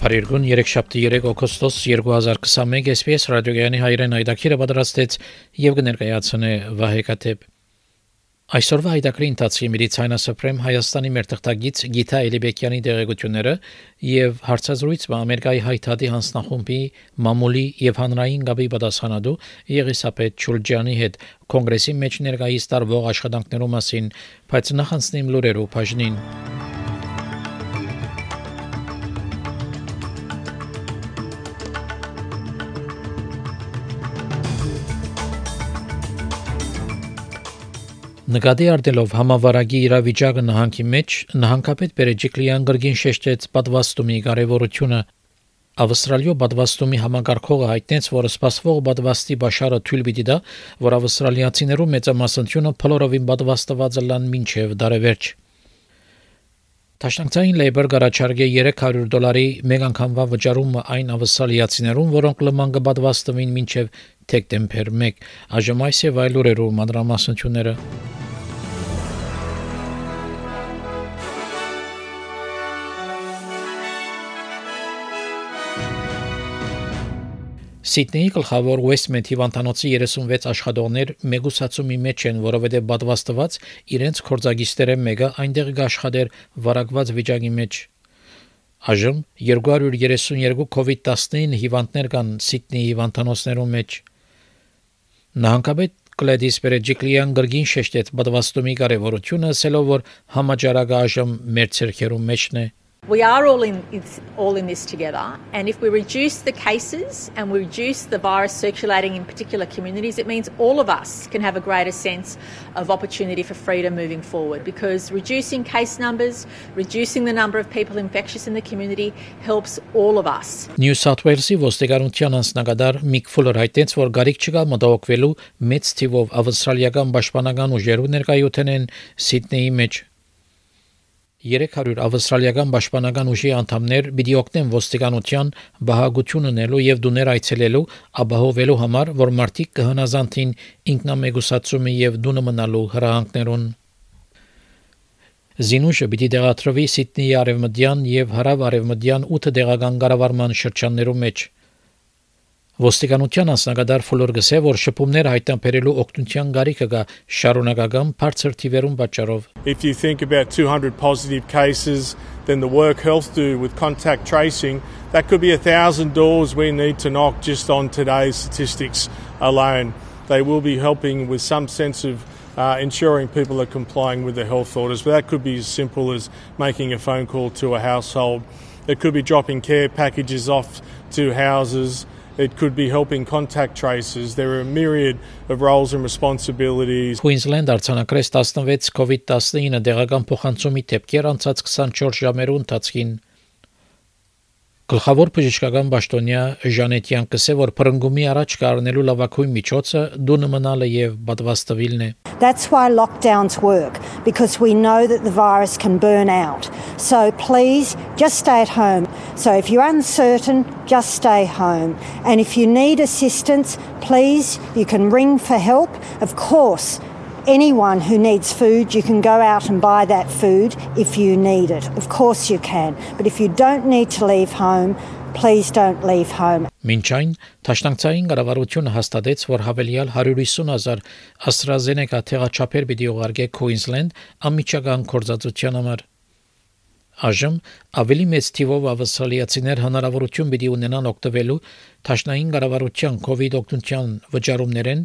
Փարիգուն 3-7 օգոստոս 2021 SPS ռադիոգյանի հայրեն այդակիրը պատրաստեց եւ կներկայացնե Վահե Կատեփ։ Այսօրվա հայտակրի ընթացքի Մեդիցինասպրեմ Հայաստանի մեր թղթագից Գիթա Էլիբեկյանի դեղեցությունները եւ հարցազրույցը Ամերիկայի հայտարարի հանձնախումբի մամուլի եւ հանրային գաբի պատասխանատու Եղիսապետ Չուլջյանի հետ կոնգրեսի մեջ ներկայիս տարվող աշխատանքներու մասին, բայց նախանցնիմ լուրերով բաժնին։ Նկատի առնելով համավարակի իրավիճակը նահանգի մեջ, նահանգապետ Բերեջիկլյան գրգին շեշտեց պատվաստումի կարևորությունը։ Ավստրալիո պատվաստումի համագարկողը հայտնեց, որ սպասվող պատվաստի բաշարը թույլ պիտի դա, որ ավստրալիացիներու մեծամասնությունը փլորովին պատվաստված լան մինչև դարևերջ։ Տաշնակցային լեյբեր գարաչարգե 300 դոլարի մեկ անգամվա վճարումը այն ավստրալիացիներուն, որոնք լման կպատվաստվին մինչև դեկտեմբեր 1։ Այժմ այս եւ այլ ուրերու մանրամասնությունները Սիդնեի գլխավոր Westmont հիվանդանոցի 36 աշխատողներ մեգուսացումի մեջ են, որովհետև պատվաստված իրենց կորձագիստերը մեկը այնտեղ կաշխատեր վարակված վիճակի մեջ։ Այժմ 232 COVID-19 հիվանդներ կան Սիդնեի հիվանդանոցներում մեջ։ Նահանգապետ Գլեդիս Բերեջիկլիան գրգին շեշտեց պատվաստումի կարևորությունը, ասելով որ համաճարակը այժմ մեր ցերքերում մեջն է։ We are all in all in this together, and if we reduce the cases and we reduce the virus circulating in particular communities, it means all of us can have a greater sense of opportunity for freedom moving forward. Because reducing case numbers, reducing the number of people infectious in the community helps all of us. New South Wales-ի ոստիկանության անձնագետար Միք Ֆուլեր հայտնեց, որ գարիք չկա մտահոգվելու մեծ թիվով ավստրալիական պաշտպանական ուժերու ներկայություն են Սիդնեի մեջ 300 ավստրալիական պաշտպանական ուժի անդամներ պիտի օգնեն ոստիկանության բահագություն ունելու եւ դուներ այցելելու ապահովելու համար, որ մարդիկ կհնազանդին ինքնամեգուսացումի եւ դունը մնալու հրահանգներուն։ Զինուշը պիտի դեղատրվի Սիդնեի արևմտյան եւ հարավ արևմտյան 8 դեղական կառավարման շրջաններու մեջ։ Ոստիկանության ասնագադար Ֆլոր գսե որ շփումներ հայտնաբերելու օգնության գարիկը գա շարունակական բարձր թիվերուն պատճառով If you think about 200 positive cases then the work health do with contact tracing that could be a thousand doors we need to knock just on today's statistics alone they will be helping with some sense of uh, ensuring people are complying with the health orders but that could be as simple as making a phone call to a household it could be dropping care packages off to houses It could be helping contact tracers. There are a myriad of roles and responsibilities. Queensland արձանագրեց 16 COVID-19 դեղական փոխանցումի դեպքեր անցած 24 ժամերու ընթացքին Գլխավոր բժշկական պաշտոնյա Ժանետյան կսե որ փրկումի առաջ կառնելու լավակույն միջոցը դու մնալը եւ պատվաստվիլն է That's why lockdowns work because we know that the virus can burn out. So please just stay at home. So if you're uncertain, just stay home. And if you need assistance, please you can ring for help. Of course, anyone who needs food, you can go out and buy that food if you need it. Of course you can. But if you don't need to leave home, please don't leave home. Մինչ այն Թաշնանկցային կառավարությունը հաստատեց, որ հավելյալ 150.000 AstraZeneca թեղաչափեր պիտի ուղարկե Queensland ամիջական կորզածության համար։ Այժմ ավելի մեծ թիվով ավստրալիացիներ հնարավորություն պիտի ունենան օգտվելու Թաշնային կառավարության COVID օգնության վճարումներեն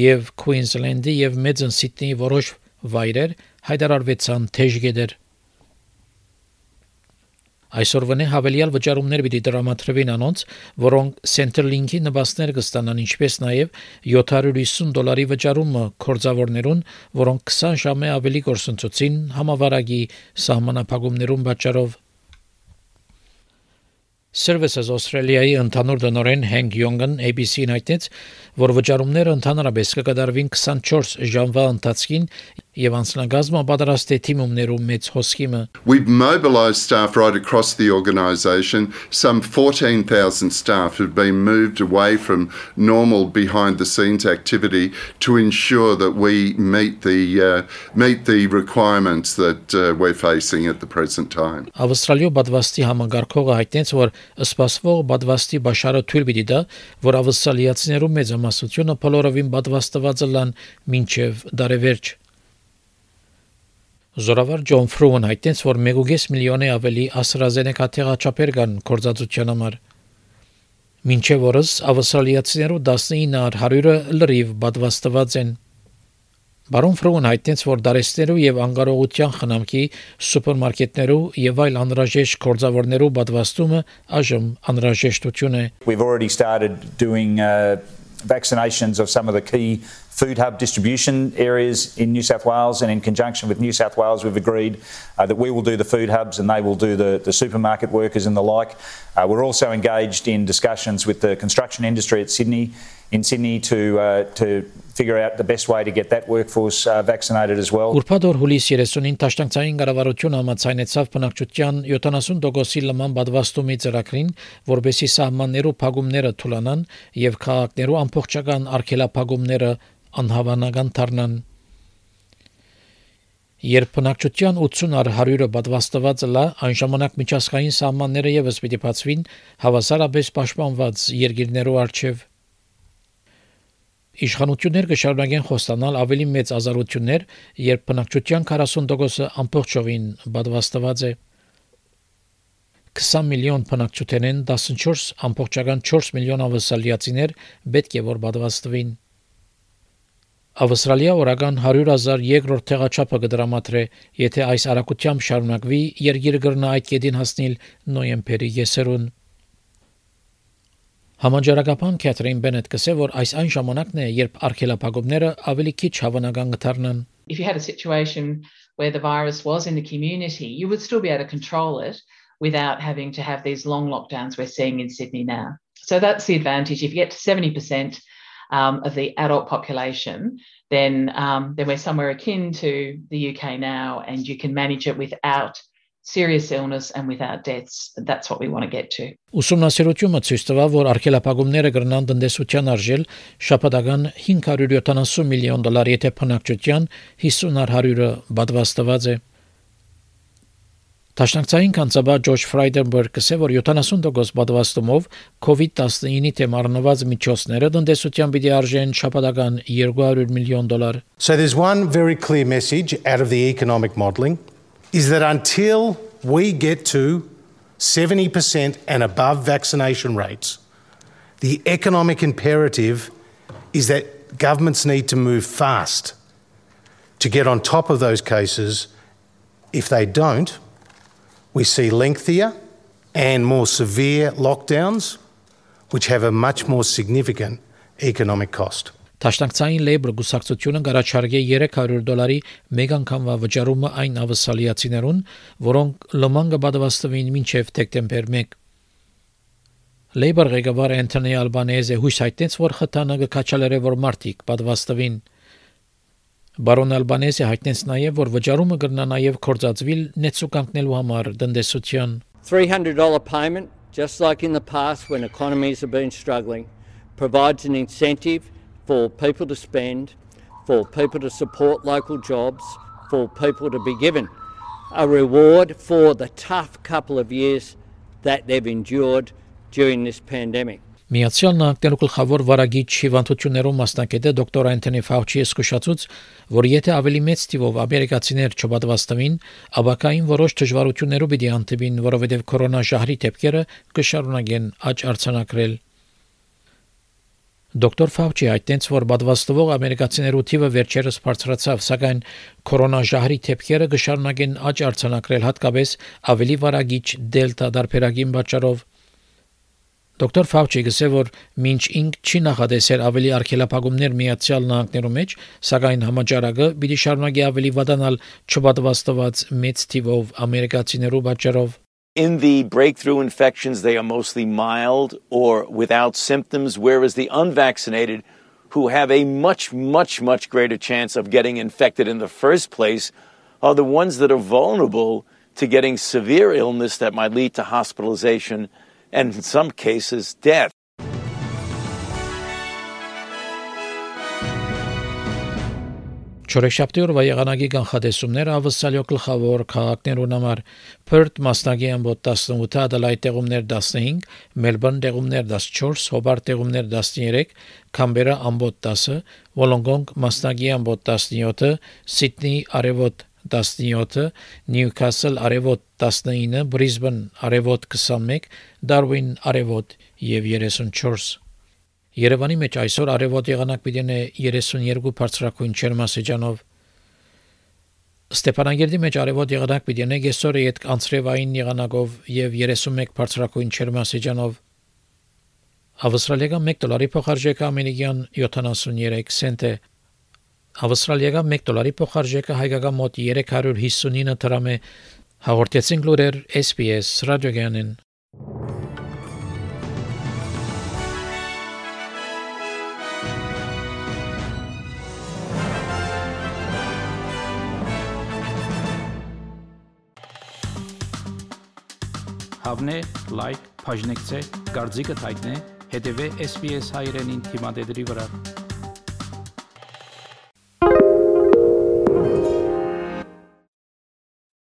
եւ Queensland-ի եւ Մեծն Սիդնեի որոշ վայրեր հայտարարվեցան թեժգեդեր Այսօրվանե հավելյալ վճարումներ պիտի դրամատրվին անոնց, որոնք Centerlink-ի նպաստներ կստանան, ինչպես նաև 750 դոլարի վճարումը կորձավորներուն, որոնք 20 ժամը ավելի կորսնցուցին համավարակի սահմանափակումներուն պատճառով Services Australia-ի ընդհանուր դնորեն Հենք Յոնգն ABC-ին հայտնեց, որ վճարումները ընդհանրապես կկատարվին 24 ժամվա ընթացքին եւ անձնագազմը պատրաստ է թիմումներու մեծ հոսքիմը We've mobilized staff right across the organisation. Some 14,000 staff have been moved away from normal behind the scenes activity to ensure that we meet the uh, meet the requirements that uh, we're facing at the present time. Ավստրալիո բադվաստի համագարկողը հայտնեց, որ սպասվող բադվաստի բաշարը թույլ պիտի դա, որ ավստրալիացիներու մեծամասնությունը բոլորովին բադվաստված լան մինչև դարևերջ Զորավար Ջոն Ֆրուն հայտնեց, որ 1.5 միլիոնի ավելի AstraZeneca թեղաչափեր կան կորզածության համար։ Մինչև օրս ավստրալիացիներու 19%-ը լրիվ պատվաստված են։ Բարոն Ֆրոուն հայտնեց, որ դարեստերու եւ անկարողության խնամքի սուպերմարկետներու եւ այլ անհրաժեշտ կորձավորներու պատվաստումը այժմ անհրաժեշտություն է։ We've already started doing uh, vaccinations of some of the key food hub distribution areas in New South Wales, and in conjunction with New South Wales, we've agreed uh, that we will do the food hubs and they will do the, the supermarket workers and the like. Uh, we're also engaged in discussions with the construction industry at Sydney, in Sydney, to uh, to figure out the best way to get that workforce uh, vaccinated as well. Ուրբաթ օր հուլիս 30-ին Տաշտանցային կառավարությունը համաձայնեցավ բնակչության 70%-ի լման բադվաստումի ծրագրին, որբեսի սահմաններու փակումները թուլանան եւ քաղաքներու ամբողջական արգելափակումները անհավանական դառնան։ Երբ բնակչության 80 առ 100-ը պատվաստված լա, այն ժամանակ միջազգային սահմանները եւս պիտի բացվին հավասարապես պաշտպանված երկիրներու արչեւ։ Իշխանություններ կշարունակեն խոստանալ ավելի մեծ ազատություններ, երբ բնակչության 40%-ը ամբողջովին պատվաստված է։ 20 միլիոն բնակչութենեն 14 ամբողջական 4 միլիոն ավսալիացիներ պետք է որ պատվաստվին։ Ավստրալիա օրական 100.000 երկրորդ տեղաչափը կդրամատրե, եթե այս արագությամբ շարունակվի, երկիրը կգրնա այդ կետին հասնել նոյեմբերի եսերուն։ Համաճարակապան Քեթրին Բենետ կսե որ այս այն ժամանակն է, երբ արգելափակումները ավելի քիչ հավանական կդառնան։ If you had a situation where the virus was in the community, you would still be able to control it without having to have these long lockdowns we're seeing in Sydney now. So that's the advantage. If you get to 70% um, of the adult population, then um, then we're somewhere akin to the UK now, and you can manage it without serious illness and without deaths. That's what we want to get to. Ուսումնասիրությունը ցույց տվավ, որ արգելափակումները կրնան տնտեսության արժել շաբաթական 570 միլիոն դոլար, եթե բնակչության 50 առ 100-ը պատվաստված է։ Տաշնակցային կանցաբա Ջորջ Ֆրայդենբերգ կսե որ 70% պատվաստումով COVID-19-ի թեմ առնված միջոցները տնտեսության պիտի արժեն շաբաթական 200 միլիոն դոլար։ So there's one very clear message out of the economic modelling is that until we get to 70% and above vaccination rates, the economic imperative is that governments need to move fast to get on top of those cases. If they don't, we see lengthier and more severe lockdowns, which have a much more significant economic cost. Տաշնակցային Labor գուսակցությունը գարաչարգե 300 դոլարի մեկ անգամվա վճարումը այն ավսալիացիներուն, որոնք լման կբադվաստվին մինչև դեկտեմբեր 1։ Labor ղեկավար Անտոնի Ալբանեզը հույս հայտնեց, որ խթանը կքաչալերը որ մարտիկ պատվաստվին։ Բարոն Ալբանեզը հայտնեց նաև, որ վճարումը կգնա նաև կորցածվիլ նեցուկանքնելու համար տնտեսության $300 payment, just like in the past when economies have been struggling, provides an incentive for people to spend, for people to support local jobs, for people to be given a reward for the tough couple of years that they've endured during this pandemic. Միացյալ Նահանգներու գլխավոր վարագիչ հիվանդություններով մասնակետը դոկտոր Անթոնի Ֆաուչի զսկուշացուց, որ եթե ավելի մեծ թիվով ամերիկացիներ չպատվաստվին, աբակային որոշ դժվարություններով պիտի անտիվին, որովհետև կորոնա ժահրի դեպքերը կշարունակեն աճ արձանագրել։ Դոկտոր Ֆաուչի այդտենց որ պատվաստվող ամերիկացիներու թիվը վերջերս բարձրացավ, սակայն կորոնաժահրի թեփքերը կշարունակեն աճ արձանագրել հատկապես ավելի վարագիչ դելտա դարբերագին պատճառով։ Դոկտոր Ֆաուչի գսե որ մինչ ինք չի նախադեսել ավելի արգելափակումներ միացյալ նահանգներու մեջ, սակայն համաճարակը պիտի շարունակի ավելի վատանալ չպատվաստված մեծ թիվով ամերիկացիներու պատճառով։ In the breakthrough infections, they are mostly mild or without symptoms, whereas the unvaccinated, who have a much, much, much greater chance of getting infected in the first place, are the ones that are vulnerable to getting severe illness that might lead to hospitalization and, in some cases, death. Չորեքշաբթի օրվա եղանակի կանխատեսումները ավսալյո գլխավոր քաղաքներուն համար Perth մասնագի ամբոտ 18, Adelaide տեղումներ 15, Melbourne տեղումներ 14, Hobart տեղումներ 13, Canberra ամբոտ 10, Wollongong մասնագի ամբոտ 17, Sydney արևոտ 17, Newcastle արևոտ 19, Brisbane արևոտ 21, Darwin արևոտ եւ 34 Երևանի մեջ այսօր արևոտ եղանակ պիտի 32 բարձրակույն չերմասեջանով Ստեփանագերդի մեջ արևոտ եղանակ պիտի ունի գեսորը իդ անցրևային եղանակով եւ 31 բարձրակույն չերմասեջանով Ավստրալիական 1 դոլարի փոխարժեքը ամերիկյան 73 سنت է Ավստրալիական 1 դոլարի փոխարժեքը հայկական մոտ 359 դրամ է հաղորդեցին լուրեր SPS ռադիոգյանին Հավնե, լայք, բաժնեկցե, դարձիկը թայտնե, հետեւե SPS հայրենին թիմադեդի վրա։